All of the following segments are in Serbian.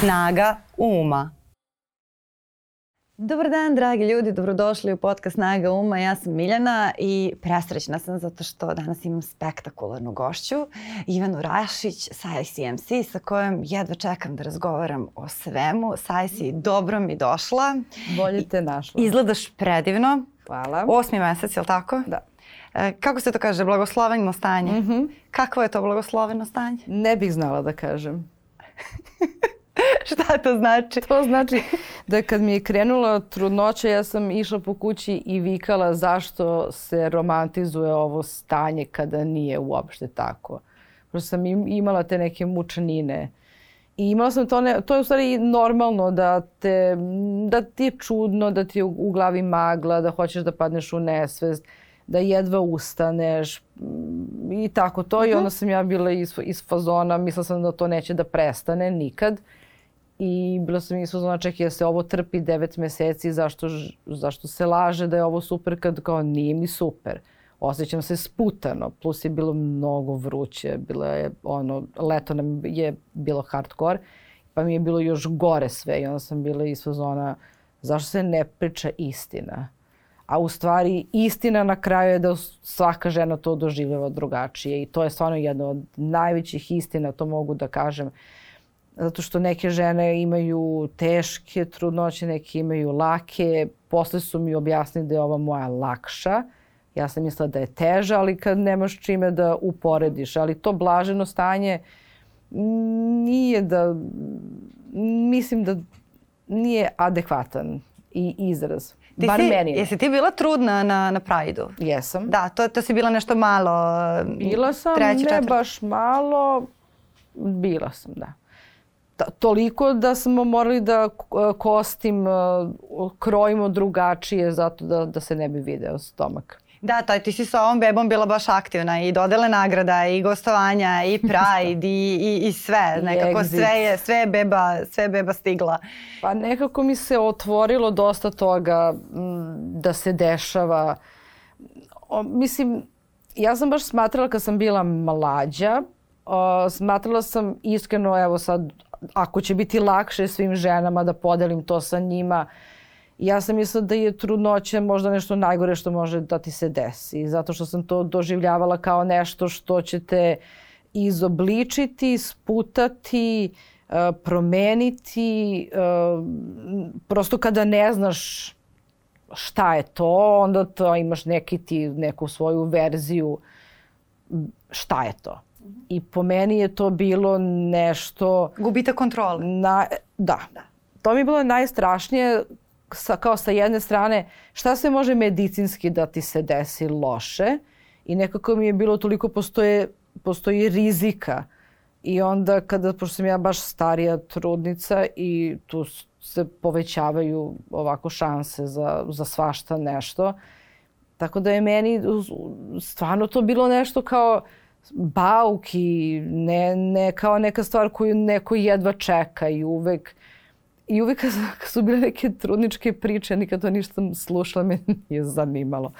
Snaga uma. Dobar dan, dragi ljudi, dobrodošli u podcast Snaga uma. Ja sam Miljana i presrećna sam zato što danas imam spektakularnu gošću, Ivanu Rašić sa ICMC, sa kojom jedva čekam da razgovaram o svemu. Sajsi, dobro mi došla. Bolje te našla. Izgledaš predivno. Hvala. Osmi mesec, je li tako? Da. E, kako se to kaže, blagosloveno stanje? Mm -hmm. Kakvo je to blagosloveno stanje? Ne bih znala da kažem. Šta to znači? To znači da kad mi je krenula trudnoća, ja sam išla po kući i vikala zašto se romantizuje ovo stanje kada nije uopšte tako. Prosto sam imala te neke mučanine. I imala sam to, ne, to je u stvari normalno da, te, da ti je čudno, da ti je u, u glavi magla, da hoćeš da padneš u nesvest, da jedva ustaneš i tako to. Uh -huh. I mhm. onda sam ja bila iz, iz fazona, mislila sam da to neće da prestane nikad. I bila sam izfazona čekaj, se ovo trpi devet meseci, zašto, zašto se laže da je ovo super kad kao nije mi super. Osjećam se sputano, plus je bilo mnogo vruće, bilo je ono, leto nam je bilo hardcore, pa mi je bilo još gore sve i onda sam bila izfazona zašto se ne priča istina. A u stvari istina na kraju je da svaka žena to doživljava drugačije i to je stvarno jedna od najvećih istina, to mogu da kažem zato što neke žene imaju teške trudnoće, neke imaju lake. Posle su mi objasnili da je ova moja lakša. Ja sam mislila da je teža, ali kad nemaš čime da uporediš. Ali to blaženo stanje nije da, mislim da nije adekvatan i izraz. Ti Bar si, meni. Jesi ti bila trudna na, na Prajdu? Jesam. Da, to, to si bila nešto malo. Bila sam, treći, ne četiri. baš malo. Bila sam, da toliko da smo morali da kostim krojimo drugačije zato da, da se ne bi video stomak. Da, taj, ti si sa ovom bebom bila baš aktivna i dodele nagrada i gostovanja i Pride i, i, i sve. Nekako I sve je, sve je beba, sve je beba stigla. Pa nekako mi se otvorilo dosta toga da se dešava. O, mislim, ja sam baš smatrala kad sam bila mlađa, o, smatrala sam iskreno, evo sad ako će biti lakše svim ženama da podelim to sa njima, ja sam mislila da je trudnoća možda nešto najgore što može da ti se desi. Zato što sam to doživljavala kao nešto što će te izobličiti, sputati, e, promeniti. E, prosto kada ne znaš šta je to, onda to imaš neki ti, neku svoju verziju šta je to. I po meni je to bilo nešto... Gubita kontrole. Na, da. da. To mi je bilo najstrašnije sa, kao sa jedne strane šta se može medicinski da ti se desi loše i nekako mi je bilo toliko postoje, postoji rizika i onda kada, pošto sam ja baš starija trudnica i tu se povećavaju ovako šanse za, za svašta nešto. Tako da je meni stvarno to bilo nešto kao bauk i ne, ne kao neka stvar koju neko jedva čeka i uvek I uvek kad su bile neke trudničke priče, nikad to ništa slušala, me nije zanimalo.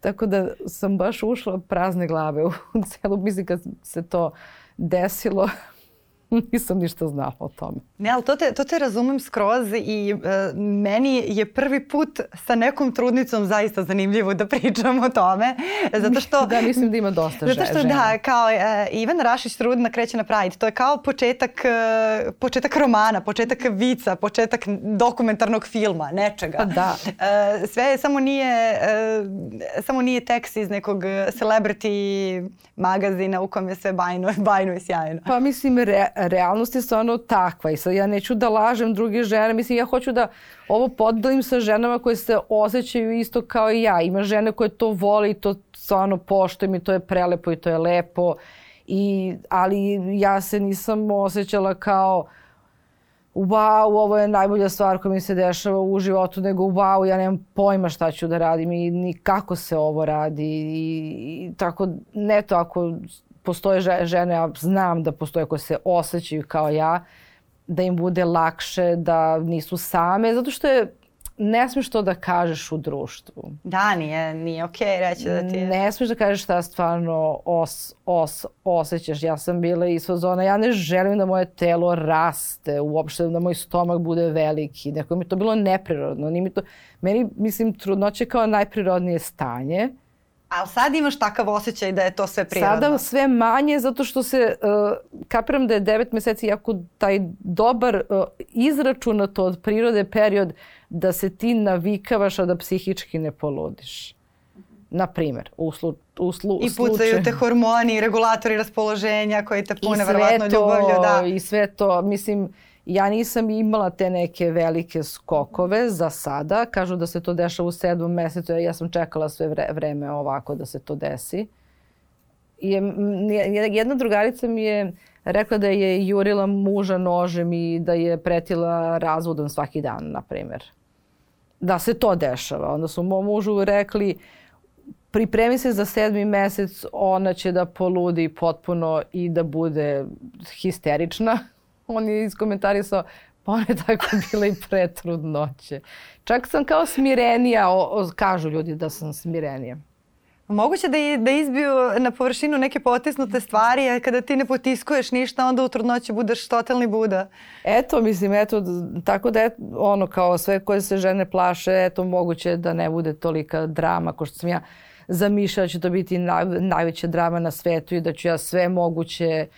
Tako da sam baš ušla prazne glave u celu, mislim kad se to desilo, nisam ništa znala o tome. Ne, ali to te, to te razumem skroz i uh, meni je prvi put sa nekom trudnicom zaista zanimljivo da pričam o tome. Zato što... da, mislim da ima dosta žena. Zato što da, kao uh, Ivan Rašić trudna kreće na Pride. To je kao početak, uh, početak romana, početak vica, početak dokumentarnog filma, nečega. Pa da. Uh, sve samo nije, uh, samo nije tekst iz nekog celebrity magazina u kojem je sve bajno, bajno i sjajno. Pa mislim, re, realnost je stvarno takva i sad ja neću da lažem druge žene, mislim ja hoću da ovo podelim sa ženama koje se osjećaju isto kao i ja. Ima žene koje to vole i to stvarno poštujem i to je prelepo i to je lepo. I, ali ja se nisam osjećala kao wow, ovo je najbolja stvar koja mi se dešava u životu, nego wow, ja nemam pojma šta ću da radim i ni kako se ovo radi. I, i tako, ne to ako postoje žene, ja znam da postoje koje se osjećaju kao ja, da im bude lakše, da nisu same, zato što je ne smiješ to da kažeš u društvu. Da, nije, nije okej okay reći da ti je... Ne smiješ da kažeš šta stvarno os, os, osjećaš. Ja sam bila iz fazona, ja ne želim da moje telo raste, uopšte da moj stomak bude veliki. Neko mi to bilo neprirodno. Nije mi to, meni, mislim, trudnoće kao najprirodnije stanje. Ali sad imaš takav osjećaj da je to sve prirodno? Sada sve manje zato što se, uh, kapiram da je devet meseci jako taj dobar uh, izračunato od prirode period da se ti navikavaš, a da psihički ne poludiš. Na primer, u, slu, u slu, I pucaju te hormoni, regulatori raspoloženja koji te pune verovatno ljubavlju. Da. I sve to, mislim, ja nisam imala te neke velike skokove za sada. Kažu da se to dešava u sedmom mesecu, ja sam čekala sve vre, vreme ovako da se to desi. I jedna drugarica mi je rekla da je jurila muža nožem i da je pretila razvodom svaki dan, na primer da se to dešava. Onda su mom mužu rekli pripremi se za sedmi mesec, ona će da poludi potpuno i da bude histerična. On je iskomentarisao, pa ona je tako bila i pre trudnoće. Čak sam kao smirenija, o, o, kažu ljudi da sam smirenija. Moguće da, da izbiju na površinu neke potisnute stvari, a kada ti ne potiskuješ ništa, onda u trudnoći budeš totalni buda. Eto, mislim, eto, tako da je ono kao sve koje se žene plaše, eto, moguće da ne bude tolika drama, ko što sam ja zamišljala da će to biti naj, najveća drama na svetu i da ću ja sve moguće uh,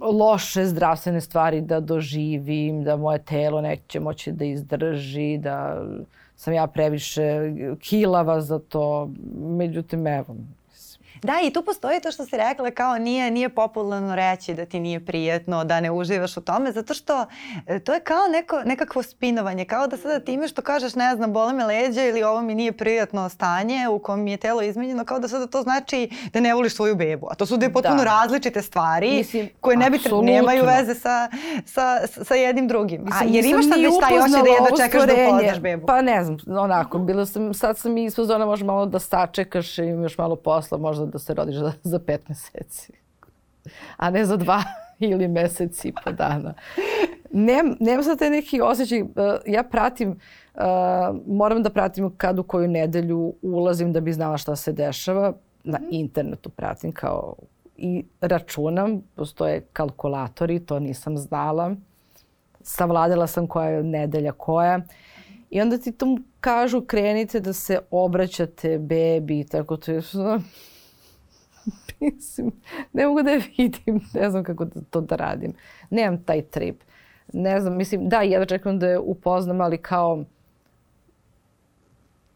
loše zdravstvene stvari da doživim, da moje telo neće moći da izdrži, da sam ja previše kilava za to. Međutim, evo, Da, i tu postoji to što si rekla kao nije, nije popularno reći da ti nije prijetno, da ne uživaš u tome, zato što e, to je kao neko, nekakvo spinovanje, kao da sada time što kažeš, ne znam, bole me leđa ili ovo mi nije prijatno stanje u kom mi je telo izmenjeno, kao da sada to znači da ne voliš svoju bebu. A to su dve potpuno da. različite stvari Mislim, koje ne bi nemaju veze sa, sa, sa jednim drugim. Mislim, A, jer imaš sad već taj oči da jedno čekaš da upoznaš bebu? Pa ne znam, onako, bilo sam, sad sam i ispod zona možda malo da sačekaš i imaš malo posla, možda da se rodiš za, za pet meseci. A ne za dva ili mesec i po dana. Nem, nema sad taj neki osjećaj, uh, ja pratim, uh, moram da pratim kad u koju nedelju ulazim da bi znala šta se dešava. Na mhm. internetu pratim kao i računam, postoje kalkulatori, to nisam znala. Savladala sam koja je nedelja koja. I onda ti tu kažu krenite da se obraćate bebi, tako to je Mislim, ne mogu da je vidim, ne znam kako da to da radim. Nemam taj trip. Ne znam, mislim, da, jedva čekam da je upoznam, ali kao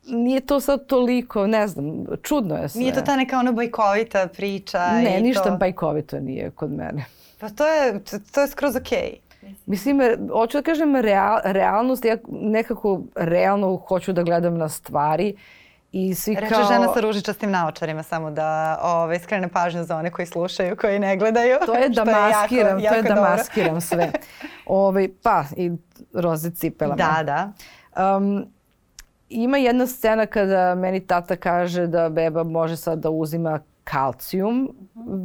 nije to sad toliko, ne znam, čudno je sve. Nije to ta neka ono bajkovita priča Ne, i ništa to... bajkovito nije kod mene. Pa to je, to, to je skroz okej. Okay. Mislim, hoću da kažem real, realnost, ja nekako realno hoću da gledam na stvari I svi Reče kao... žena sa ružičastim naočarima, samo da ove, ovaj, skrene pažnju za one koji slušaju, koji ne gledaju. To je da maskiram, je jako, to je da dobro. maskiram sve. Ove, ovaj, pa, i roze cipelama. Da, da. Um, ima jedna scena kada meni tata kaže da beba može sad da uzima kalcijum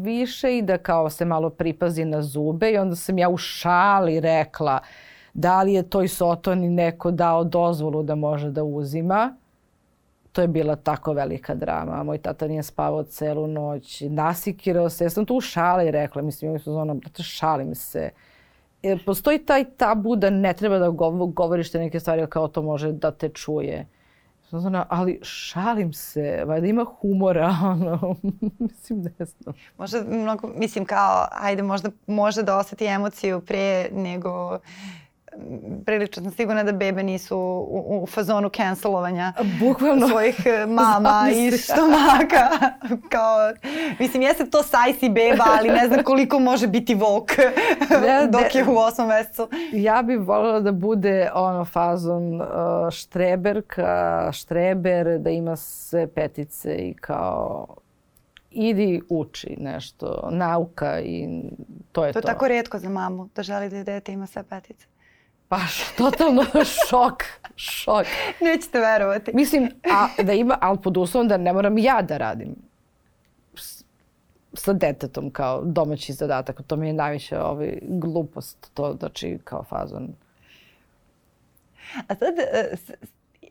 više i da kao se malo pripazi na zube i onda sam ja u šali rekla da li je toj sotoni neko dao dozvolu da može da uzima to je bila tako velika drama. Moj tata nije spavao celu noć, nasikirao se. Ja sam tu u šali rekla, mislim, su ono, da šalim se. Jer postoji taj tabu da ne treba da govoriš te neke stvari kao to može da te čuje. Znači, ali šalim se, valjda ima humora, ono, mislim, ne znam. Možda, mnogo, mislim, kao, ajde, možda može da oseti emociju pre nego prilično sam sigurna da bebe nisu u, u fazonu cancelovanja Bukvalno. svojih e, mama i stomaka. Kao, mislim, jeste to sajsi beba, ali ne znam koliko može biti vok ja, dok je u osmom mesecu. Ja bih voljela da bude ono fazon uh, štreberka, štreber, da ima sve petice i kao idi uči nešto, nauka i to je to. To je tako redko za mamu, da želi da dete ima sve petice. Baš, totalno šok, šok. Nećete verovati. Mislim, a, da ima, ali pod uslovom da ne moram ja da radim s, sa detetom kao domaći zadatak. To mi je najviše ovaj, glupost, to znači kao fazon. A sad, e,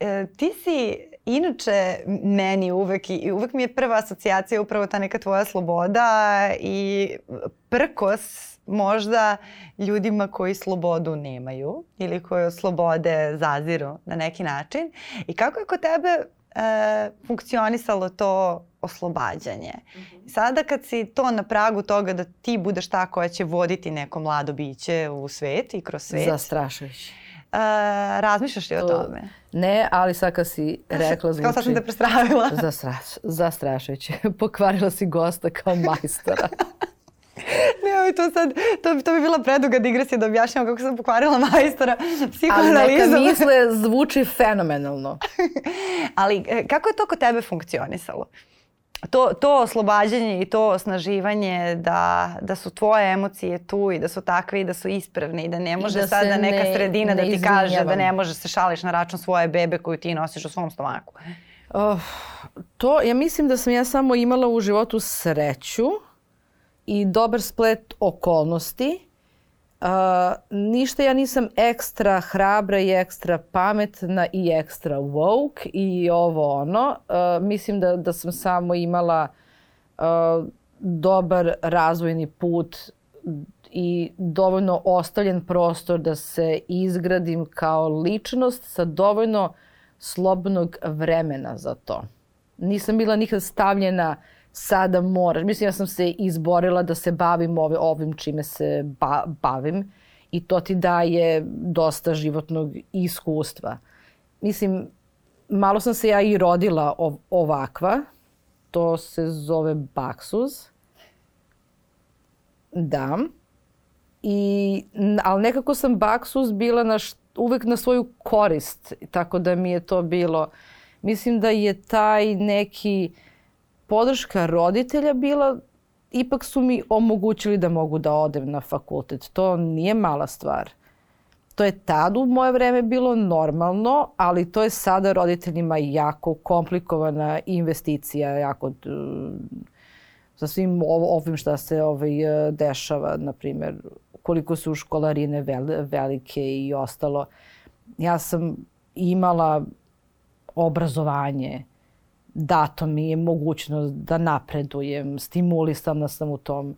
e, ti si inače meni uvek i uvek mi je prva asocijacija upravo ta neka tvoja sloboda i prkos možda ljudima koji slobodu nemaju ili koji od slobode zaziru na neki način. I kako je kod tebe e, funkcionisalo to oslobađanje. Mm -hmm. Sada kad si to na pragu toga da ti budeš ta koja će voditi neko mlado biće u svet i kroz svet. Zastrašujuće. Uh, razmišljaš li o tome? Ne, ali sad kad si rekla zvuči... Kao sad sam te prestravila. Zastraš, zastrašujuće. Pokvarila si gosta kao majstora. Ne, to sad, to, to bi bila preduga digresija da objašnjam kako sam pokvarila majstora psihoanalizom. Ali neka misle zvuči fenomenalno. Ali e, kako je to kod tebe funkcionisalo? to, to oslobađanje i to osnaživanje da, da su tvoje emocije tu i da su takve i da su ispravne i da ne može da sada neka ne, sredina ne da ti izvinjavam. kaže da ne može se šališ na račun svoje bebe koju ti nosiš u svom stomaku. Uh, to, ja mislim da sam ja samo imala u životu sreću i dobar splet okolnosti Uh, ništa ja nisam ekstra hrabra i ekstra pametna i ekstra woke i ovo ono. Uh, mislim da, da sam samo imala uh, dobar razvojni put i dovoljno ostavljen prostor da se izgradim kao ličnost sa dovoljno slobodnog vremena za to. Nisam bila nikad stavljena uh, sada moraš. Mislim, ja sam se izborila da se bavim ove, ovim čime se ba, bavim i to ti daje dosta životnog iskustva. Mislim, malo sam se ja i rodila ov, ovakva. To se zove baksuz. Da. I, ali nekako sam baksuz bila na št, uvek na svoju korist, tako da mi je to bilo. Mislim da je taj neki uh, podrška roditelja bila ipak su mi omogućili da mogu da odem na fakultet. To nije mala stvar. To je tad u moje vreme bilo normalno, ali to je sada roditeljima jako komplikovana investicija, jako sa svim ovim šta se ovaj, dešava, na primjer, koliko su školarine velike i ostalo. Ja sam imala obrazovanje, dato mi je mogućnost da napredujem, stimulisana sam u tom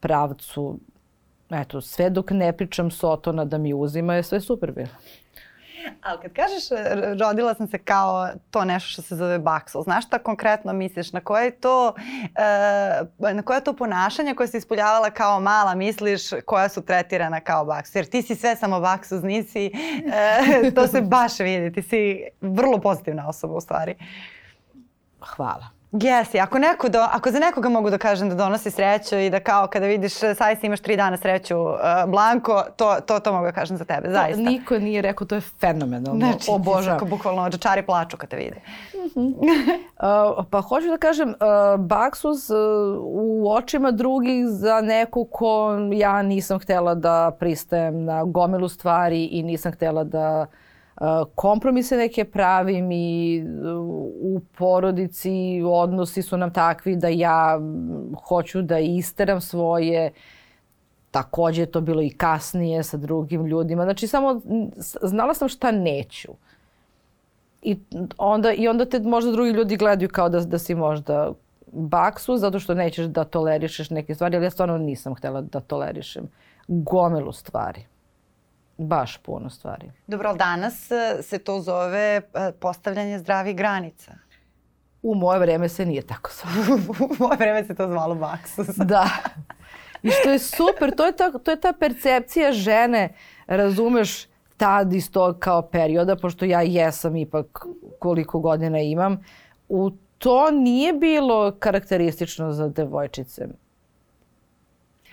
pravcu. Eto, sve dok ne pričam Sotona da mi uzima je sve super bilo. Ali kad kažeš rodila sam se kao to nešto što se zove baksel, znaš šta konkretno misliš? Na koje to, uh, na koje to ponašanja koje si ispoljavala kao mala misliš koja su tretirana kao baksel? Jer ti si sve samo baksuz, nisi, uh, to se baš vidi, ti si vrlo pozitivna osoba u stvari. Hvala. Jesi, ako, neko do, ako za nekoga mogu da kažem da donosi sreću i da kao kada vidiš zaista imaš tri dana sreću uh, Blanko, to, to, to mogu da kažem za tebe, zaista. To, niko nije rekao, to je fenomenalno. Znači, Obožavam. Znači, bukvalno džačari plaču kad te vide. Mm -hmm. uh, pa hoću da kažem, uh, baksus uh, u očima drugih za neko ko ja nisam htela da pristajem na gomilu stvari i nisam htela da uh, kompromise neke pravim i u porodici odnosi su nam takvi da ja hoću da isteram svoje takođe je to bilo i kasnije sa drugim ljudima. Znači samo znala sam šta neću. I onda, I onda te možda drugi ljudi gledaju kao da, da si možda baksu zato što nećeš da tolerišeš neke stvari, ali ja stvarno nisam htela da tolerišem gomilu stvari. Baš puno stvari. Dobro, ali danas e, se to zove e, postavljanje zdravih granica. U moje vreme se nije tako zvalo. U moje vreme se to zvalo baksus. da. I što je super, to je ta, to je ta percepcija žene, razumeš, tad iz tog kao perioda, pošto ja jesam ipak koliko godina imam, u to nije bilo karakteristično za devojčice.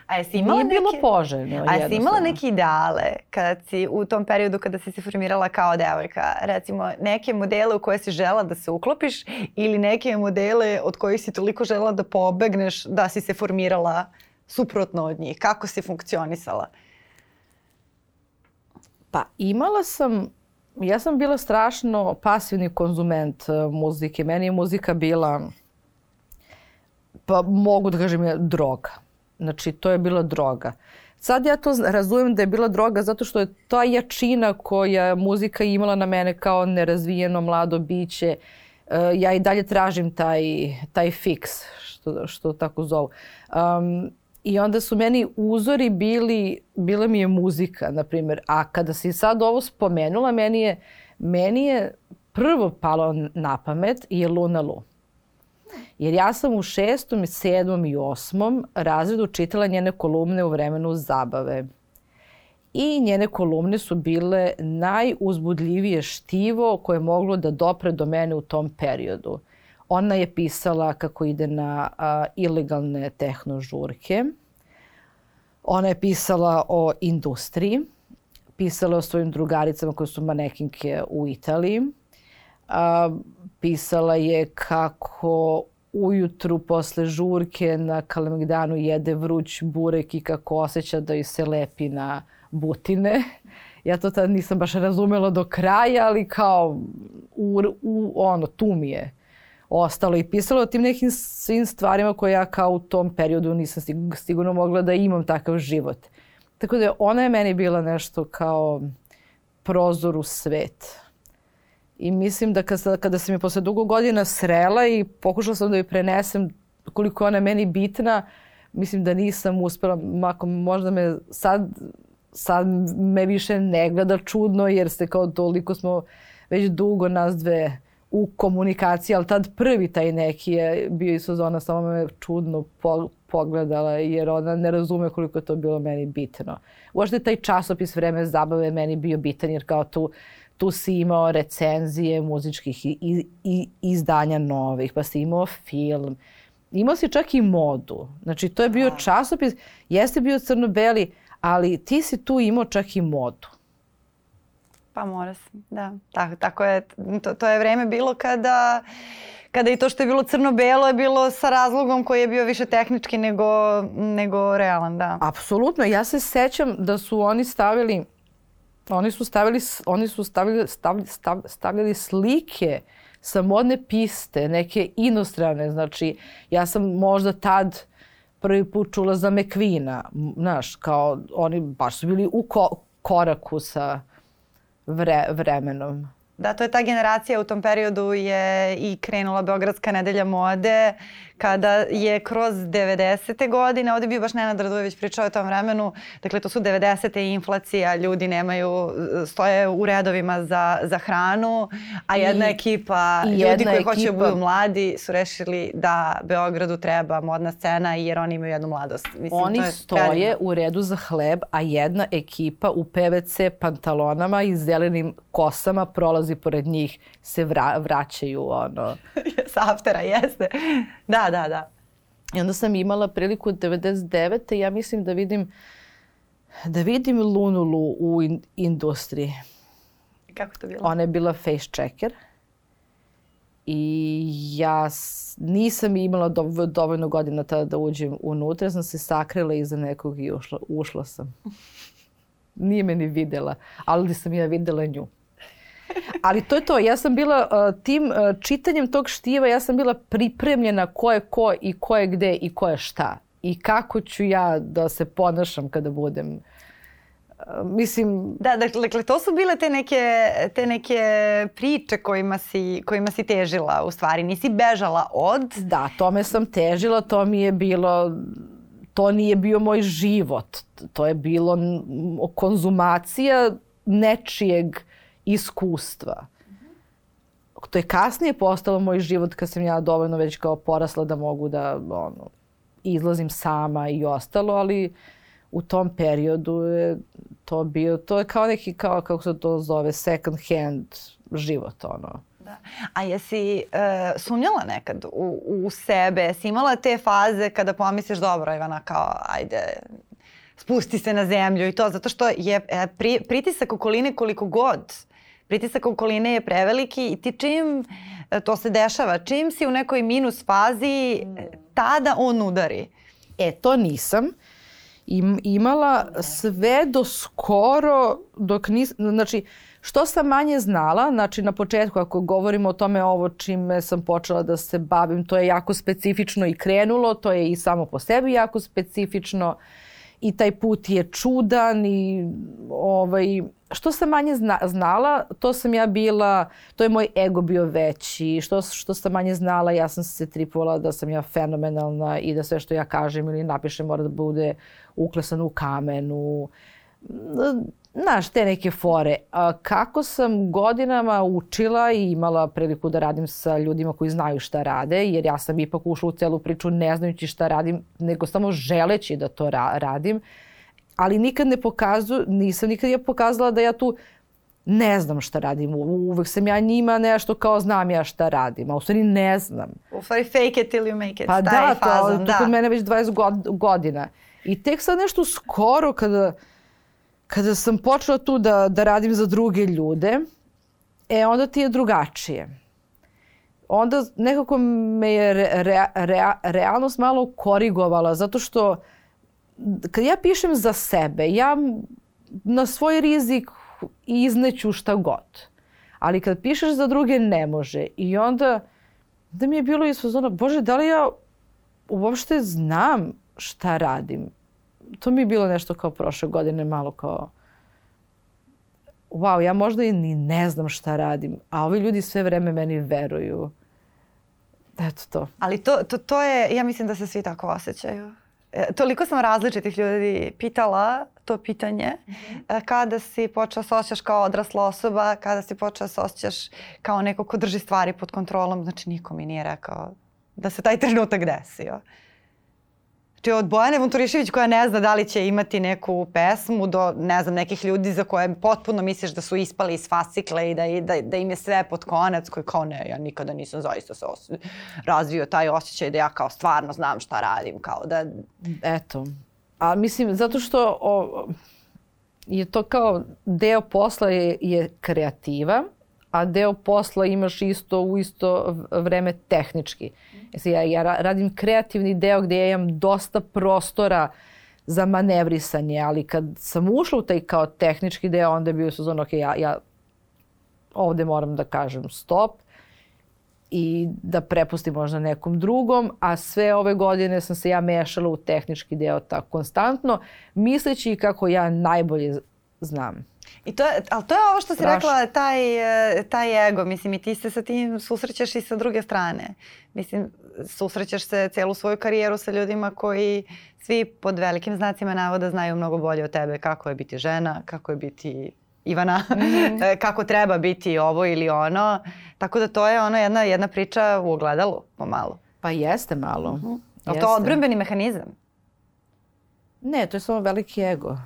A jesi imala Nije neke, bilo poželjno. A jesi imala neke ideale kada si u tom periodu kada si se formirala kao devojka? Recimo neke modele u koje si žela da se uklopiš ili neke modele od kojih si toliko žela da pobegneš da si se formirala suprotno od njih? Kako si funkcionisala? Pa imala sam, ja sam bila strašno pasivni konzument e, muzike. Meni je muzika bila, pa mogu da kažem, droga Znači, to je bila droga. sad ja to razumem da je bila droga zato što je ta jačina koja muzika imala na mene kao nerazvijeno mlado biće, uh, ja i dalje tražim taj, taj fix, što, što tako zovu. Um, I onda su meni uzori bili, bila mi je muzika, na primjer. A kada si sad ovo spomenula, meni je, meni je prvo palo na pamet je Luna Lu. Jer ja sam u šestom, sedmom i osmom razredu čitala njene kolumne u vremenu zabave. I njene kolumne su bile najuzbudljivije štivo koje je moglo da dopre do mene u tom periodu. Ona je pisala kako ide na a, ilegalne tehnožurke. Ona je pisala o industriji. Pisala o svojim drugaricama koje su manekinke u Italiji. A, pisala je kako ujutru posle žurke na Kalemegdanu jede vruć burek i kako osjeća da joj se lepi na butine. Ja to tad nisam baš razumela do kraja, ali kao u, u, ono, tu mi je ostalo i pisalo o tim nekim svim stvarima koje ja kao u tom periodu nisam sigurno mogla da imam takav život. Tako da ona je meni bila nešto kao prozor u svet. I mislim da kada, kada sam je posle dugo godina srela i pokušala sam da joj prenesem koliko ona meni bitna, mislim da nisam uspela, mako možda me sad, sad me više ne gleda čudno jer se kao toliko smo već dugo nas dve u komunikaciji, ali tad prvi taj neki je bio i Suzona, samo me čudno pogledala jer ona ne razume koliko je to bilo meni bitno. Uošte taj časopis Vreme zabave meni bio bitan jer kao tu tu si imao recenzije muzičkih i, i, i izdanja novih, pa si imao film. Imao si čak i modu. Znači, to je bio časopis, jeste bio crno-beli, ali ti si tu imao čak i modu. Pa mora se, da. Tako, tako je, to, to je vreme bilo kada kada i to što je bilo crno-belo je bilo sa razlogom koji je bio više tehnički nego, nego realan, da. Apsolutno. Ja se sećam da su oni stavili Oni su stavili, oni su stavili, stavili, stavljali slike sa modne piste, neke inostrane. Znači, ja sam možda tad prvi put čula za Mekvina, znaš, kao oni baš su bili u ko koraku sa vre, vremenom. Da, to je ta generacija u tom periodu je i krenula Beogradska nedelja mode kada je kroz 90. godine, ovde bio baš Nenad Radojević pričao o tom vremenu, dakle to su 90. inflacija, ljudi nemaju, stoje u redovima za, za hranu, a jedna I, ekipa, i ljudi koji ekipa... hoće budu mladi su rešili da Beogradu treba modna scena jer oni imaju jednu mladost. Mislim, oni stoje predivno. u redu za hleb, a jedna ekipa u PVC pantalonama i zelenim kosama prolazi pored njih, se vra, vraćaju ono. S aftera, jeste. Da, da, da. I onda sam imala priliku 99. ja mislim da vidim da vidim Lunulu u in, industriji. Kako to bilo? Ona je bila face checker. I ja nisam imala dovoljno godina tada da uđem unutra. Ja sam se sakrila iza nekog i ušla, ušla sam. Nije me ni videla, ali sam ja videla nju. Ali to je to. Ja sam bila uh, tim uh, čitanjem tog štiva, ja sam bila pripremljena ko je ko i ko je gde i ko je šta. I kako ću ja da se ponašam kada budem Uh, mislim... Da, dakle, dakle, to su bile te neke, te neke priče kojima si, kojima si težila u stvari. Nisi bežala od... Da, tome sam težila, to mi je bilo... To nije bio moj život. To je bilo konzumacija nečijeg iskustva. To je kasnije postalo moj život kad sam ja dovoljno već kao porasla da mogu da ono, izlazim sama i ostalo, ali u tom periodu je to bio, to je kao neki, kao, kako se to zove, second hand život, ono. Da. A jesi uh, sumnjala nekad u, u sebe? Jesi imala te faze kada pomisliš, dobro, Ivana, kao, ajde, spusti se na zemlju i to, zato što je e, pri, pritisak okoline koliko god pritisak okoline je preveliki i ti čim e, to se dešava, čim si u nekoj minus fazi, tada on udari. E, to nisam im, imala sve do skoro dok nis, znači što sam manje znala, znači na početku ako govorimo o tome ovo čime sam počela da se bavim, to je jako specifično i krenulo, to je i samo po sebi jako specifično i taj put je čudan i ovaj, što sam manje zna, znala, to sam ja bila, to je moj ego bio veći. Što, što sam manje znala, ja sam se tripovala da sam ja fenomenalna i da sve što ja kažem ili napišem mora da bude uklesano u kamenu. Znaš, te neke fore. A kako sam godinama učila i imala priliku da radim sa ljudima koji znaju šta rade, jer ja sam ipak ušla u celu priču ne znajući šta radim, nego samo želeći da to ra radim ali nikad ne pokazu, nisam nikad je pokazala da ja tu ne znam šta radim. Uvek sam ja njima nešto kao znam ja šta radim, a u stvari ne znam. U stvari fake it till you make it. Pa da, to, fazon, to da. kod mene već 20 godina. I tek sad nešto skoro kada, kada sam počela tu da, da radim za druge ljude, e onda ti je drugačije. Onda nekako me je re, re, re, realnost malo korigovala zato što kad ja pišem za sebe, ja na svoj rizik izneću šta god. Ali kad pišeš za druge ne može. I onda da mi je bilo izfazona, bože, da li ja uopšte znam šta radim? To mi je bilo nešto kao prošle godine, malo kao wow, ja možda i ni ne znam šta radim, a ovi ljudi sve vreme meni veruju. Eto to. Ali to, to, to je, ja mislim da se svi tako osjećaju. E, toliko sam različitih ljudi pitala to pitanje. Mm -hmm. Kada si počela se osjećaš kao odrasla osoba, kada si počela se osjećaš kao neko ko drži stvari pod kontrolom, znači niko mi nije rekao da se taj trenutak desio. Znači od Bojane Vunturišević koja ne zna da li će imati neku pesmu do ne znam nekih ljudi za koje potpuno misliš da su ispali iz fascikle i da, da, da im je sve pod konac koji kao ne, ja nikada nisam zaista se os razvio taj osjećaj da ja kao stvarno znam šta radim. Kao da... Eto. A mislim, zato što o, je to kao deo posla je, je kreativa, a deo posla imaš isto u isto vreme tehnički. Ja, ja radim kreativni deo gde ja imam dosta prostora za manevrisanje, ali kad sam ušla u taj kao tehnički deo, onda je bio sezon, ok, ja, ja ovde moram da kažem stop i da prepustim možda nekom drugom, a sve ove godine sam se ja mešala u tehnički deo tako konstantno, misleći kako ja najbolje znam. I to ali to je ovo što si Strašno. rekla, taj, taj ego, mislim i ti se sa tim susrećeš i sa druge strane. Mislim, susrećeš se celu svoju karijeru sa ljudima koji svi pod velikim znacima navoda znaju mnogo bolje od tebe kako je biti žena, kako je biti Ivana, mm -hmm. kako treba biti ovo ili ono. Tako da to je ono jedna, jedna priča u ogledalu, pomalo. Pa jeste malo. Mm -hmm. Ali to odbrambeni mehanizam? Ne, to je samo veliki ego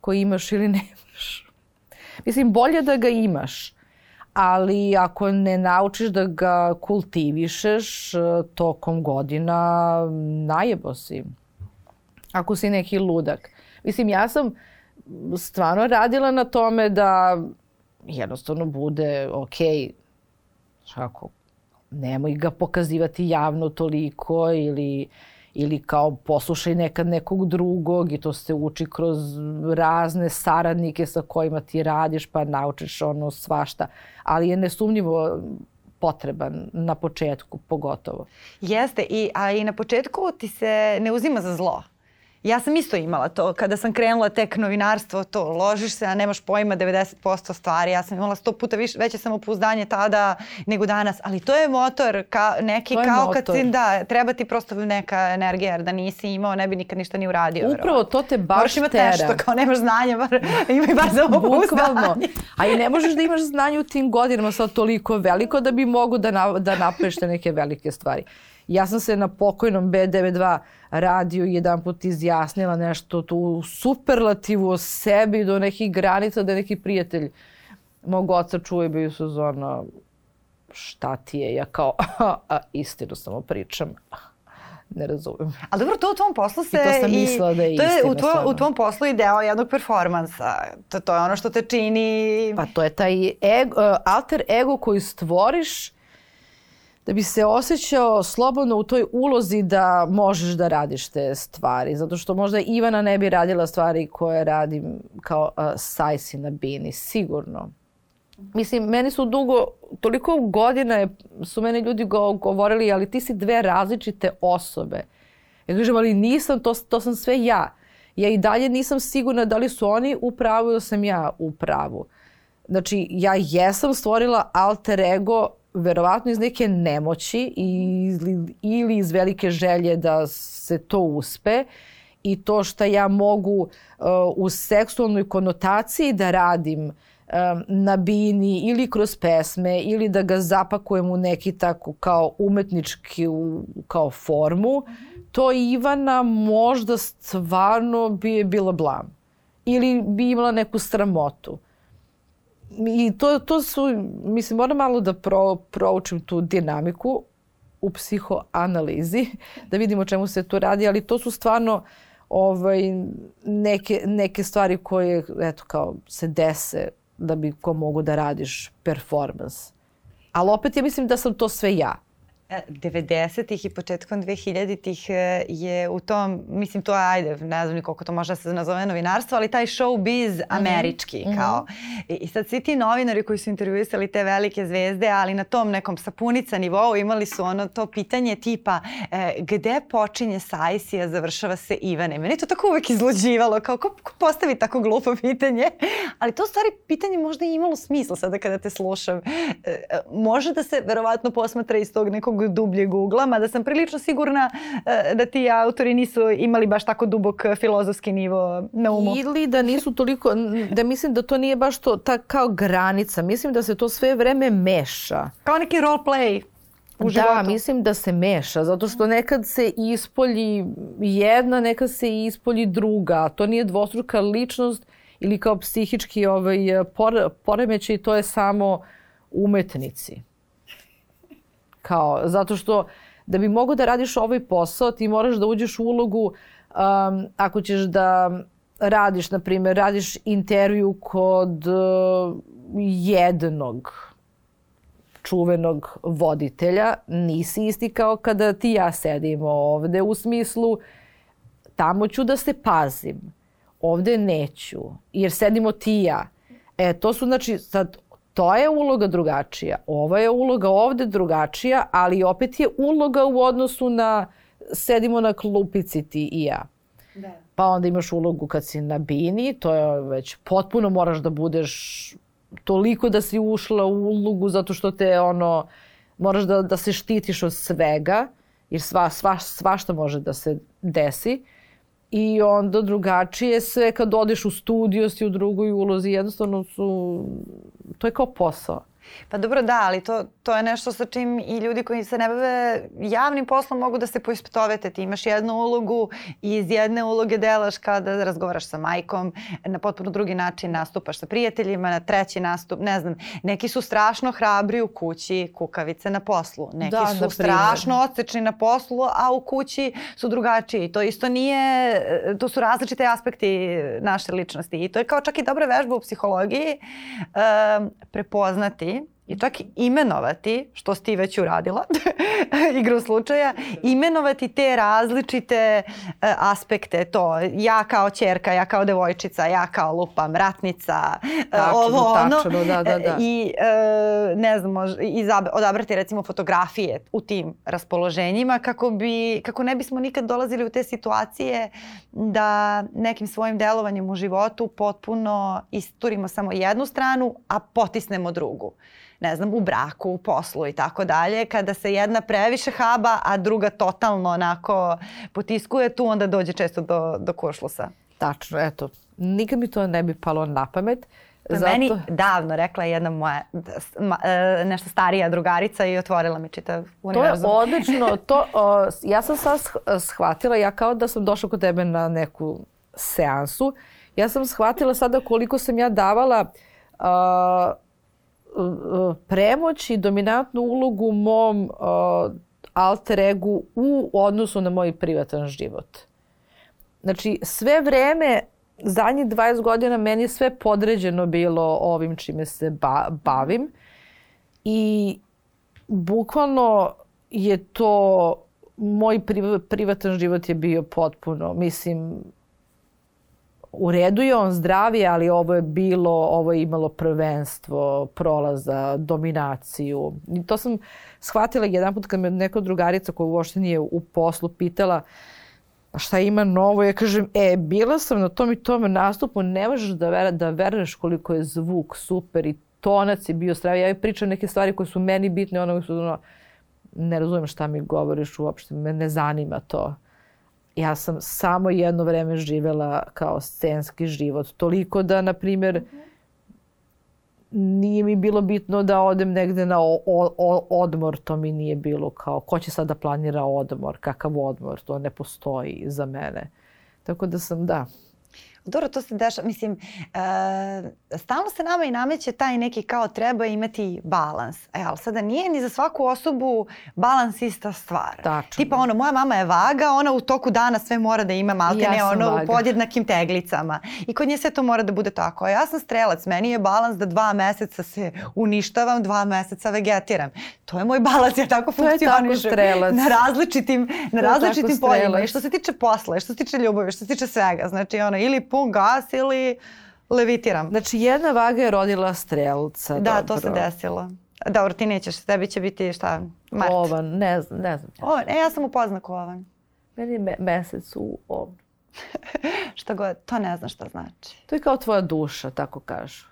koji imaš ili nemaš. Mislim, bolje da ga imaš, ali ako ne naučiš da ga kultivišeš e, tokom godina, najebo si. Ako si neki ludak. Mislim, ja sam stvarno radila na tome da jednostavno bude ok, kako, nemoj ga pokazivati javno toliko ili ili kao poslušaj nekad nekog drugog i to se uči kroz razne saradnike sa kojima ti radiš pa naučiš ono svašta. Ali je nesumnjivo potreban na početku pogotovo. Jeste, i, a i na početku ti se ne uzima za zlo. Ja sam isto imala to, kada sam krenula tek novinarstvo, to ložiš se, a nemaš pojma 90% stvari. Ja sam imala sto puta više, veće samopouzdanje tada nego danas, ali to je motor, ka, neki kao motor. kad si, da, treba ti prosto neka energija, jer da nisi imao, ne bi nikad ništa ni uradio. Upravo, to te baš Moraš imati tera. nešto, kao nemaš znanja, bar, imaj bar samopouzdanje. A i ne možeš da imaš znanje u tim godinama sad toliko veliko da bi mogu da, na, da napraviš neke velike stvari. Ja sam se na pokojnom B92 radiju jedan put izjasnila nešto tu superlativu o sebi do nekih granica da neki prijatelj mog oca čuje bio su zona šta ti je? Ja kao, a, istinu samo pričam ne razumem. Ali dobro, to u tvom poslu se... I to sam mislila da je to je u, tvo, u tvom poslu i deo jednog performansa. To, to je ono što te čini... Pa to je taj ego, alter ego koji stvoriš da bi se osjećao slobodno u toj ulozi da možeš da radiš te stvari. Zato što možda Ivana ne bi radila stvari koje radim kao uh, Sajsi na bini, sigurno. Mislim, meni su dugo, toliko godina je, su meni ljudi go, govorili, ali ti si dve različite osobe. Ja kažem, ali nisam, to, to sam sve ja. Ja i dalje nisam sigurna da li su oni u pravu ili sam ja u pravu. Znači, ja jesam stvorila alter ego verovatno iz neke nemoći ili, ili iz velike želje da se to uspe i to što ja mogu uh, u seksualnoj konotaciji da radim uh, na bini ili kroz pesme ili da ga zapakujem u neki tako kao umetnički u, kao formu, to Ivana možda stvarno bi je bila blam. Ili bi imala neku sramotu. I to, to su, mislim, moram malo da pro, proučim tu dinamiku u psihoanalizi, da vidimo čemu se to radi, ali to su stvarno ovaj, neke, neke stvari koje, eto, kao se dese da bi ko mogu da radiš performans. Ali opet ja mislim da sam to sve ja. 90-ih i početkom 2000-ih e, je u tom, mislim to je, ajde, ne znam ni koliko to može da se nazove novinarstvo, ali taj showbiz mhm. američki mm -hmm. kao. I, I sad svi ti novinari koji su intervjuisali te velike zvezde, ali na tom nekom sapunica nivou imali su ono to pitanje tipa e, gde počinje Sajsija, završava se Ivane. Meni to tako uvek izluđivalo, kao ko, ko postavi tako glupo pitanje, ali to stvari pitanje možda i imalo smisla sada kada te slušam. E, e može da se verovatno posmatra iz tog nekog nekog dubljeg ugla, mada sam prilično sigurna e, da ti autori nisu imali baš tako dubok filozofski nivo na umu. Ili da nisu toliko, da mislim da to nije baš to ta kao granica. Mislim da se to sve vreme meša. Kao neki role play u da, životu. Da, mislim da se meša, zato što nekad se ispolji jedna, nekad se ispolji druga. To nije dvostruka ličnost ili kao psihički ovaj, poremećaj, to je samo umetnici. Kao, zato što da bi mogo da radiš ovaj posao, ti moraš da uđeš u ulogu um, ako ćeš da radiš, na primjer, radiš intervju kod uh, jednog čuvenog voditelja, nisi isti kao kada ti ja sedimo ovde u smislu tamo ću da se pazim, ovde neću, jer sedimo ti ja. E, to su znači sad to je uloga drugačija. Ova je uloga ovde drugačija, ali opet je uloga u odnosu na sedimo na klupici ti i ja. Da. Pa onda imaš ulogu kad si na bini, to je već potpuno moraš da budeš toliko da si ušla u ulogu zato što te ono, moraš da, da se štitiš od svega, jer sva, sva, svašta može da se desi. I onda drugačije sve kad odeš u studio si u drugoj ulozi, jednostavno su, to je kao posao. Pa dobro da, ali to, to je nešto sa čim i ljudi koji se ne bave javnim poslom mogu da se poispetovete. Ti imaš jednu ulogu i iz jedne uloge delaš kada razgovaraš sa majkom, na potpuno drugi način nastupaš sa prijateljima, na treći nastup, ne znam, neki su strašno hrabri u kući, kukavice na poslu. Neki da, su strašno odsečni na poslu, a u kući su drugačiji. To isto nije, to su različite aspekti naše ličnosti i to je kao čak i dobra vežba u psihologiji um, prepoznati fazer. I čak imenovati, što si ti već uradila, igru slučaja, imenovati te različite uh, aspekte, to ja kao čerka, ja kao devojčica, ja kao lupam, ratnica, e, tačno, ovo ono. Tačno, da, da, da. I uh, ne znam, mož, odabrati recimo fotografije u tim raspoloženjima kako, bi, kako ne bismo nikad dolazili u te situacije da nekim svojim delovanjem u životu potpuno isturimo samo jednu stranu, a potisnemo drugu ne znam, u braku, u poslu i tako dalje, kada se jedna previše haba, a druga totalno onako potiskuje, tu onda dođe često do, do kuršlusa. Tačno, eto, nikad mi to ne bi palo na pamet. Zato... Meni davno rekla jedna moja e, nešto starija drugarica i otvorila mi čitav univerzum. To je odlično. To, o, ja sam sad shvatila, ja kao da sam došla kod tebe na neku seansu, ja sam shvatila sada koliko sam ja davala uh, premoć i dominantnu ulogu mom uh, alter egu u odnosu na moj privatan život. Znači, sve vreme, zadnjih 20 godina, meni je sve podređeno bilo ovim čime se ba bavim. I bukvalno je to, moj privatan život je bio potpuno, mislim, u redu je on zdravi, ali ovo je bilo, ovo je imalo prvenstvo, prolaza, dominaciju. I to sam shvatila jedan put kad me neka drugarica koja uopšte nije u poslu pitala a šta ima novo? Ja kažem, e, bila sam na tom i tom nastupu, ne možeš da, ver, da veruješ koliko je zvuk super i tonac je bio stravi. Ja pričam neke stvari koje su meni bitne, ono su, ono, ne razumijem šta mi govoriš uopšte, me ne zanima to. Ja sam samo jedno vreme živela kao scenski život. Toliko da, na primjer, nije mi bilo bitno da odem negde na o, o, odmor, to mi nije bilo kao ko će sad da planira odmor, kakav odmor, to ne postoji za mene. Tako da sam, da, Dobro, to se dešava, mislim, e, stalno se nama i nameće taj neki kao treba imati balans. E, ali sada nije ni za svaku osobu balans ista stvar. Tačno. Tipa ono, moja mama je vaga, ona u toku dana sve mora da ima malte ja ne ono vaga. u podjednakim teglicama. I kod nje sve to mora da bude tako. A ja sam strelac, meni je balans da dva meseca se uništavam, dva meseca vegetiram. To je moj balans, ja tako funkcionišem. Na različitim, na različitim poljima. I što se tiče posla, što se tiče ljubavi, što se tiče svega. Znači ono, ili pun gas ili levitiram. Znači jedna vaga je rodila strelca. Da, dobro. to se desilo. Dobro, ti nećeš, tebi će biti šta, mart. Ovan, ne znam, ne znam. Ovan, e, ja sam u poznaku ovan. Meni je me mesec u ovan. šta god, to ne znam šta znači. To je kao tvoja duša, tako kažu.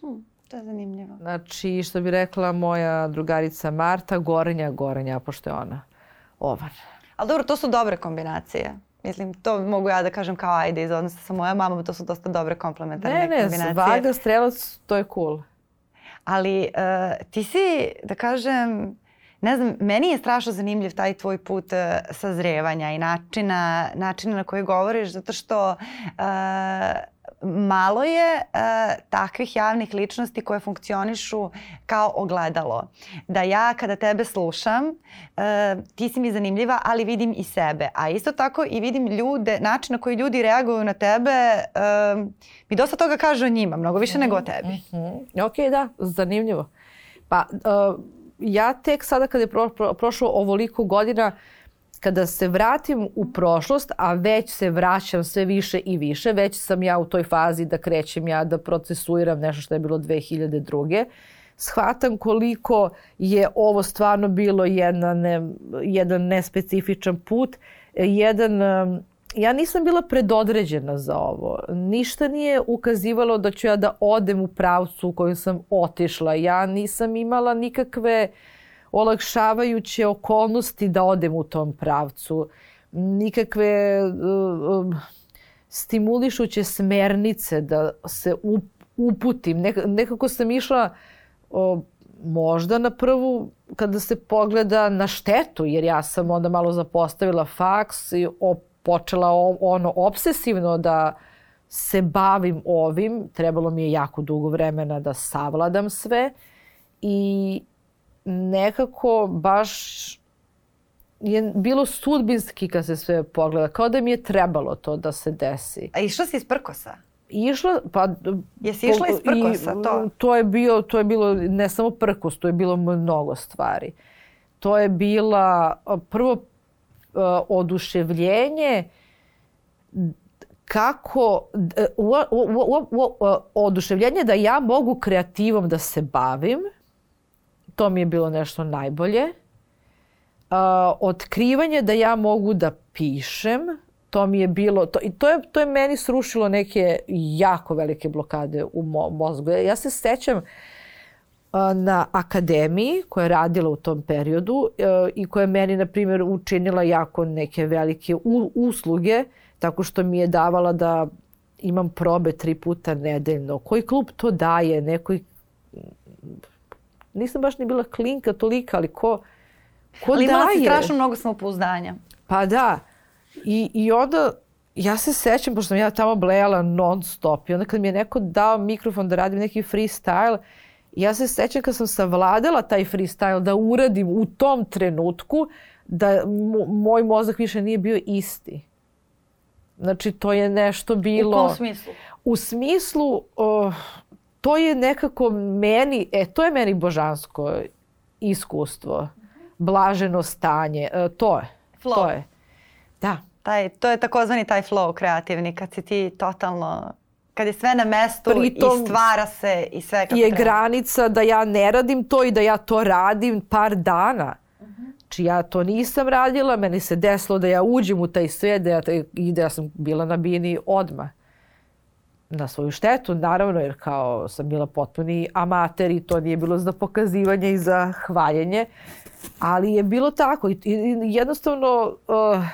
Hm, to je zanimljivo. Znači, što bi rekla moja drugarica Marta, gorenja, gorenja, pošto je ona ovan. Ali dobro, to su dobre kombinacije. Mislim, to mogu ja da kažem kao ajde iz odnosa sa mojom mamom, to su dosta dobre komplementarne ne, ne, kombinacije. Ne, ne, vaga, strelac, to je cool. Ali uh, ti si, da kažem, ne znam, meni je strašno zanimljiv taj tvoj put uh, sazrevanja i načina, načina na koji govoriš, zato što uh, malo je uh, takvih javnih ličnosti koje funkcionišu kao ogledalo. Da ja kada tebe slušam, uh, ti si mi zanimljiva, ali vidim i sebe. A isto tako i vidim ljude, način na koji ljudi reaguju na tebe, uh, mi dosta toga kaže o njima, mnogo više mm -hmm. nego o tebi. Mm -hmm. Ok, da, zanimljivo. Pa uh, ja tek sada kada je pro, pro, prošlo ovoliko godina, uh, kada se vratim u prošlost, a već se vraćam sve više i više, već sam ja u toj fazi da krećem ja da procesuiram nešto što je bilo 2002 shvatam koliko je ovo stvarno bilo jedan, ne, jedan nespecifičan put, jedan ja nisam bila predodređena za ovo. Ništa nije ukazivalo da ću ja da odem u pravcu u koju sam otišla. Ja nisam imala nikakve uh, olakšavajuće okolnosti da odem u tom pravcu. Nikakve uh, stimulišuće smernice da se uputim. nekako sam išla uh, možda na prvu kada se pogleda na štetu, jer ja sam onda malo zapostavila faks i počela ono obsesivno da se bavim ovim. Trebalo mi je jako dugo vremena da savladam sve i nekako baš je bilo sudbinski kad se sve pogleda, kao da mi je trebalo to da se desi. A išla si iz prkosa? Išla, pa... Jesi išla iz prkosa, i, to? To je, bio, to je bilo ne samo prkos, to je bilo mnogo stvari. To je bila prvo uh, oduševljenje kako uh, uh, uh, oduševljenje da ja mogu kreativom da se bavim to mi je bilo nešto najbolje. Uh, otkrivanje da ja mogu da pišem, to mi je bilo, to, i to je, to je meni srušilo neke jako velike blokade u mo, mozgu. Ja se sećam uh, na akademiji koja je radila u tom periodu uh, i koja je meni, na primjer, učinila jako neke velike u, usluge, tako što mi je davala da imam probe tri puta nedeljno. Koji klub to daje? Nekoj nisam baš ni bila klinka tolika, ali ko, ko ali daje? Ali imala si strašno mnogo samopouzdanja. Pa da. I, I onda ja se sećam, pošto sam ja tamo blejala non stop i onda kad mi je neko dao mikrofon da radim neki freestyle, ja se sećam kad sam savladala taj freestyle da uradim u tom trenutku da moj mozak više nije bio isti. Znači, to je nešto bilo... U kom smislu? U smislu, uh, to je nekako meni, e, to je meni božansko iskustvo, blaženo stanje, e, to je. Flow. To je. Da. Taj, to je takozvani taj flow kreativni, kad si ti totalno kad je sve na mestu Pritom, i stvara se i sve kako je treba. granica da ja ne radim to i da ja to radim par dana. Uh -huh. Znači ja to nisam radila, meni se desilo da ja uđem u taj svet da ja, i da ja sam bila na bini odmah. Na svoju štetu, naravno, jer kao sam bila potpuni amater i to nije bilo za pokazivanje i za hvaljenje. Ali je bilo tako. I, i jednostavno, uh,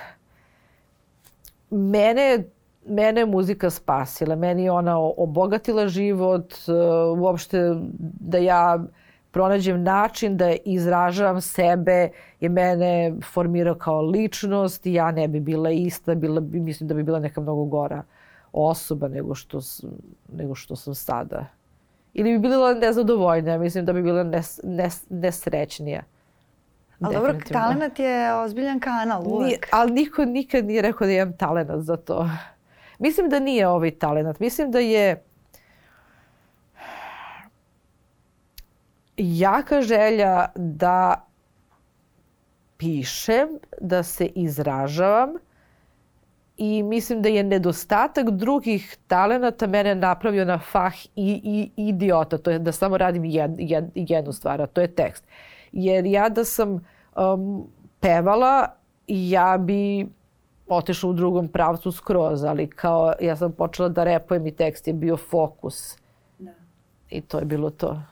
mene mene je muzika spasila. Meni je ona obogatila život, uh, uopšte da ja pronađem način da izražavam sebe je mene formirao kao ličnost i ja ne bi bila ista, bila bi, mislim da bi bila neka mnogo gora osoba nego što, nego što sam sada. Ili bi bila nezadovoljnija, mislim da bi bila nes, nes, nesrećnija. Ali dobro, talent je ozbiljan kanal uvek. Nije, ali niko nikad nije rekao da imam talent za to. Mislim da nije ovaj talent. Mislim da je jaka želja da pišem, da se izražavam i mislim da je nedostatak drugih talenata mene napravio na fah i, i idiota, to je da samo radim jed, jed, jednu stvar, a to je tekst. Jer ja da sam um, pevala, ja bi otišla u drugom pravcu skroz, ali kao ja sam počela da repujem i tekst je bio fokus. Da. I to je bilo to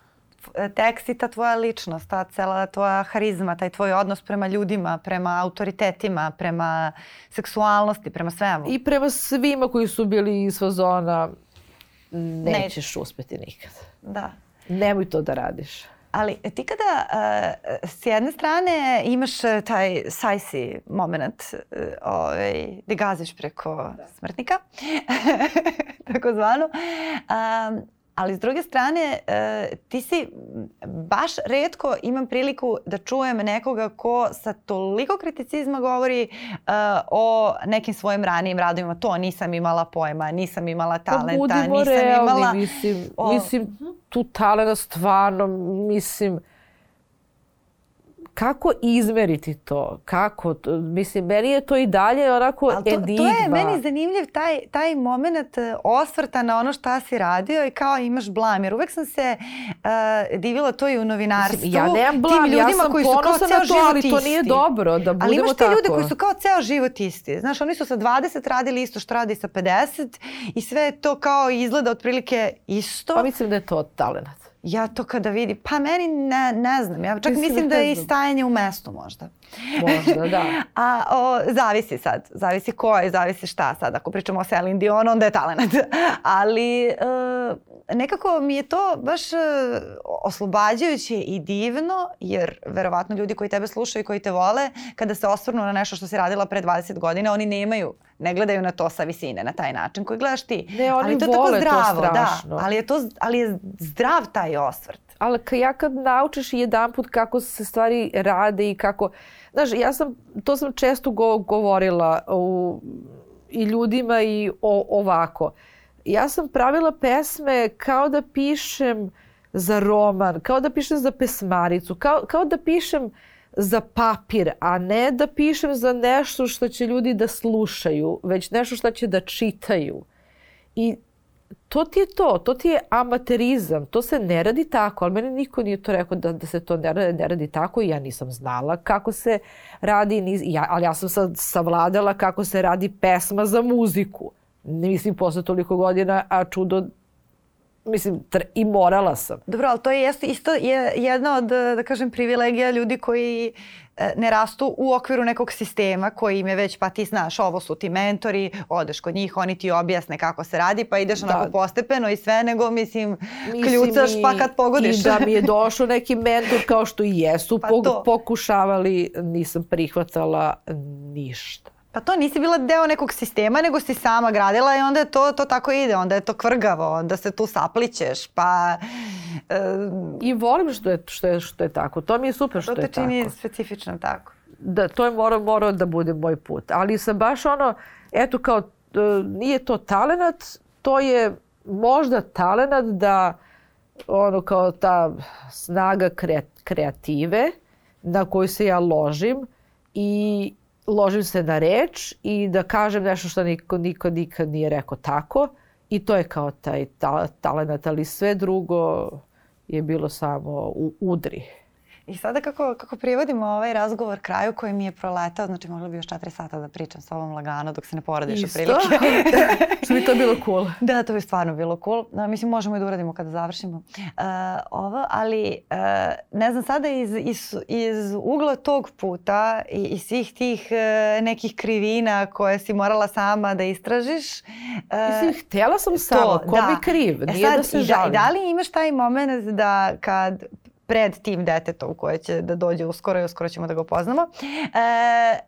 tekst i ta tvoja ličnost, ta cela tvoja harizma, taj tvoj odnos prema ljudima, prema autoritetima, prema seksualnosti, prema svemu. I prema svima koji su bili iz fazona nećeš ne. uspeti nikad. Da. Nemoj to da radiš. Ali ti kada uh, s jedne strane imaš uh, taj sajsi moment uh, ovaj, gde gaziš preko da. smrtnika, tako zvanu, um, ali s druge strane e, ti si baš redko imam priliku da čujem nekoga ko sa toliko kriticizma govori e, o nekim svojim ranijim radovima. To nisam imala pojma, nisam imala pa talenta, nisam realni, imala... Mislim, o... mislim tu talenta stvarno, mislim, kako izmeriti to? Kako? Mislim, meni je to i dalje onako to, enigma. To je meni zanimljiv taj, taj moment e, osvrta na ono šta si radio i kao imaš blam. Jer uvek sam se uh, divila to i u novinarstvu. Mislim, ja nemam blam, Tim ljudima ja sam koji su kao ceo to, ali to nije dobro da budemo Ali imaš te ljude koji su kao ceo život isti. Znaš, oni su sa 20 radili isto što radi sa 50 i sve to kao izgleda otprilike isto. Pa mislim da je to talent ja to kada vidi, pa meni ne, ne znam, ja čak mislim da je i stajanje u mestu možda. Možda, da. A o, zavisi sad, zavisi ko je, zavisi šta sad. Ako pričamo o Celine Dion, onda je talent. Ali e, nekako mi je to baš e, oslobađajuće i divno, jer verovatno ljudi koji tebe slušaju i koji te vole, kada se osvrnu na nešto što si radila pre 20 godina, oni nemaju, ne gledaju na to sa visine, na taj način koji gledaš ti. Ne, oni ali to je tako zdravo, to da. Ali je, to, ali je zdrav taj osvrt. Ali ja kad naučiš jedan put kako se stvari rade i kako... Znaš, ja sam, to sam često go, govorila u, i ljudima i o, ovako. Ja sam pravila pesme kao da pišem za roman, kao da pišem za pesmaricu, kao, kao da pišem za papir, a ne da pišem za nešto što će ljudi da slušaju, već nešto što će da čitaju. I to ti je to, to ti je amaterizam, to se ne radi tako, ali meni niko nije to rekao da, da se to ne radi, ne radi tako i ja nisam znala kako se radi, ja, ali ja sam sad savladala kako se radi pesma za muziku. Mislim, posle toliko godina, a čudo mislim, i morala sam. Dobro, ali to je isto je jedna od, da kažem, privilegija ljudi koji e, ne rastu u okviru nekog sistema koji im je već, pa ti znaš, ovo su ti mentori, odeš kod njih, oni ti objasne kako se radi, pa ideš da. onako postepeno i sve, nego, mislim, mislim kljucaš i, pa kad pogodiš. I da mi je došao neki mentor kao što i jesu pa pokušavali, nisam prihvatala ništa. Pa to nisi bila deo nekog sistema, nego si sama gradila i onda je to, to tako ide, onda je to kvrgavo, onda se tu saplićeš, pa... Uh, I volim što je, što, je, što je tako, to mi je super što je tako. To te čini specifično tako. Da, to je morao, morao da bude moj put. Ali sam baš ono, eto kao, uh, nije to talenat, to je možda talenat da ono kao ta snaga kreative na koju se ja ložim i ložim se na reč i da kažem nešto što niko, niko nikad nije rekao tako i to je kao taj ta, talent, ali sve drugo je bilo samo u udri. I sada kako, kako privodimo ovaj razgovor kraju koji mi je proletao, znači mogla bi još četiri sata da pričam s ovom lagano dok se ne poradiš Isto. prilike. Što bi to bilo cool. Da, to bi stvarno bilo cool. Uh, mislim, možemo i da uradimo kada završimo uh, ovo, ali uh, ne znam, sada iz, iz, iz ugla tog puta i, i svih tih uh, nekih krivina koje si morala sama da istražiš. Uh, Mislim, htjela sam samo, ko da. bi kriv, e nije sad, da se da, žalim. Da li imaš taj moment da kad pred tim detetom koje će da dođe uskoro i uskoro ćemo da ga upoznamo. E,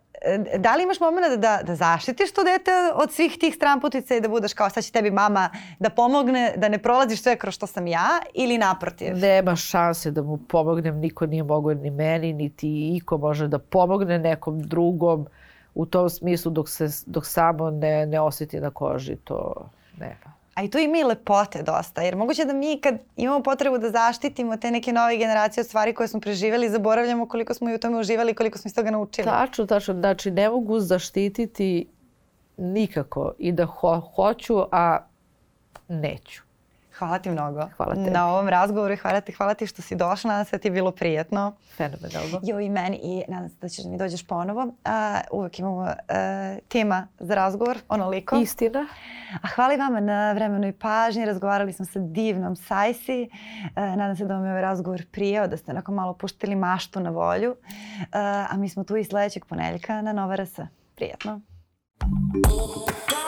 da li imaš moment da, da zaštitiš to dete od svih tih stramputica i da budeš kao sad će tebi mama da pomogne da ne prolaziš sve kroz što sam ja ili naprotiv? Nema šanse da mu pomognem, niko nije mogao ni meni, niti iko može da pomogne nekom drugom u tom smislu dok, se, dok samo ne, ne osjeti na koži to nema. A i tu ima i lepote dosta, jer moguće da mi kad imamo potrebu da zaštitimo te neke nove generacije od stvari koje smo preživjeli, zaboravljamo koliko smo i u tome uživali koliko smo iz toga naučili. Tačno, tačno. Znači, ne mogu zaštititi nikako i da ho hoću, a neću. Hvala ti mnogo hvala tebi. na ovom razgovoru i hvala ti, hvala ti što si došla. Nadam se da ti je bilo prijetno. Fenomenalno. Jo i meni i nadam se da ćeš da mi dođeš ponovo. Uh, uvek imamo uh, tema za razgovor, onoliko. Istina. A hvala i vama na vremenu i pažnji. Razgovarali smo sa divnom Sajsi. Uh, nadam se da vam je ovaj razgovor prijao, da ste onako malo puštili maštu na volju. Uh, a mi smo tu i sledećeg poneljka na Nova RS. Prijetno. Thank you.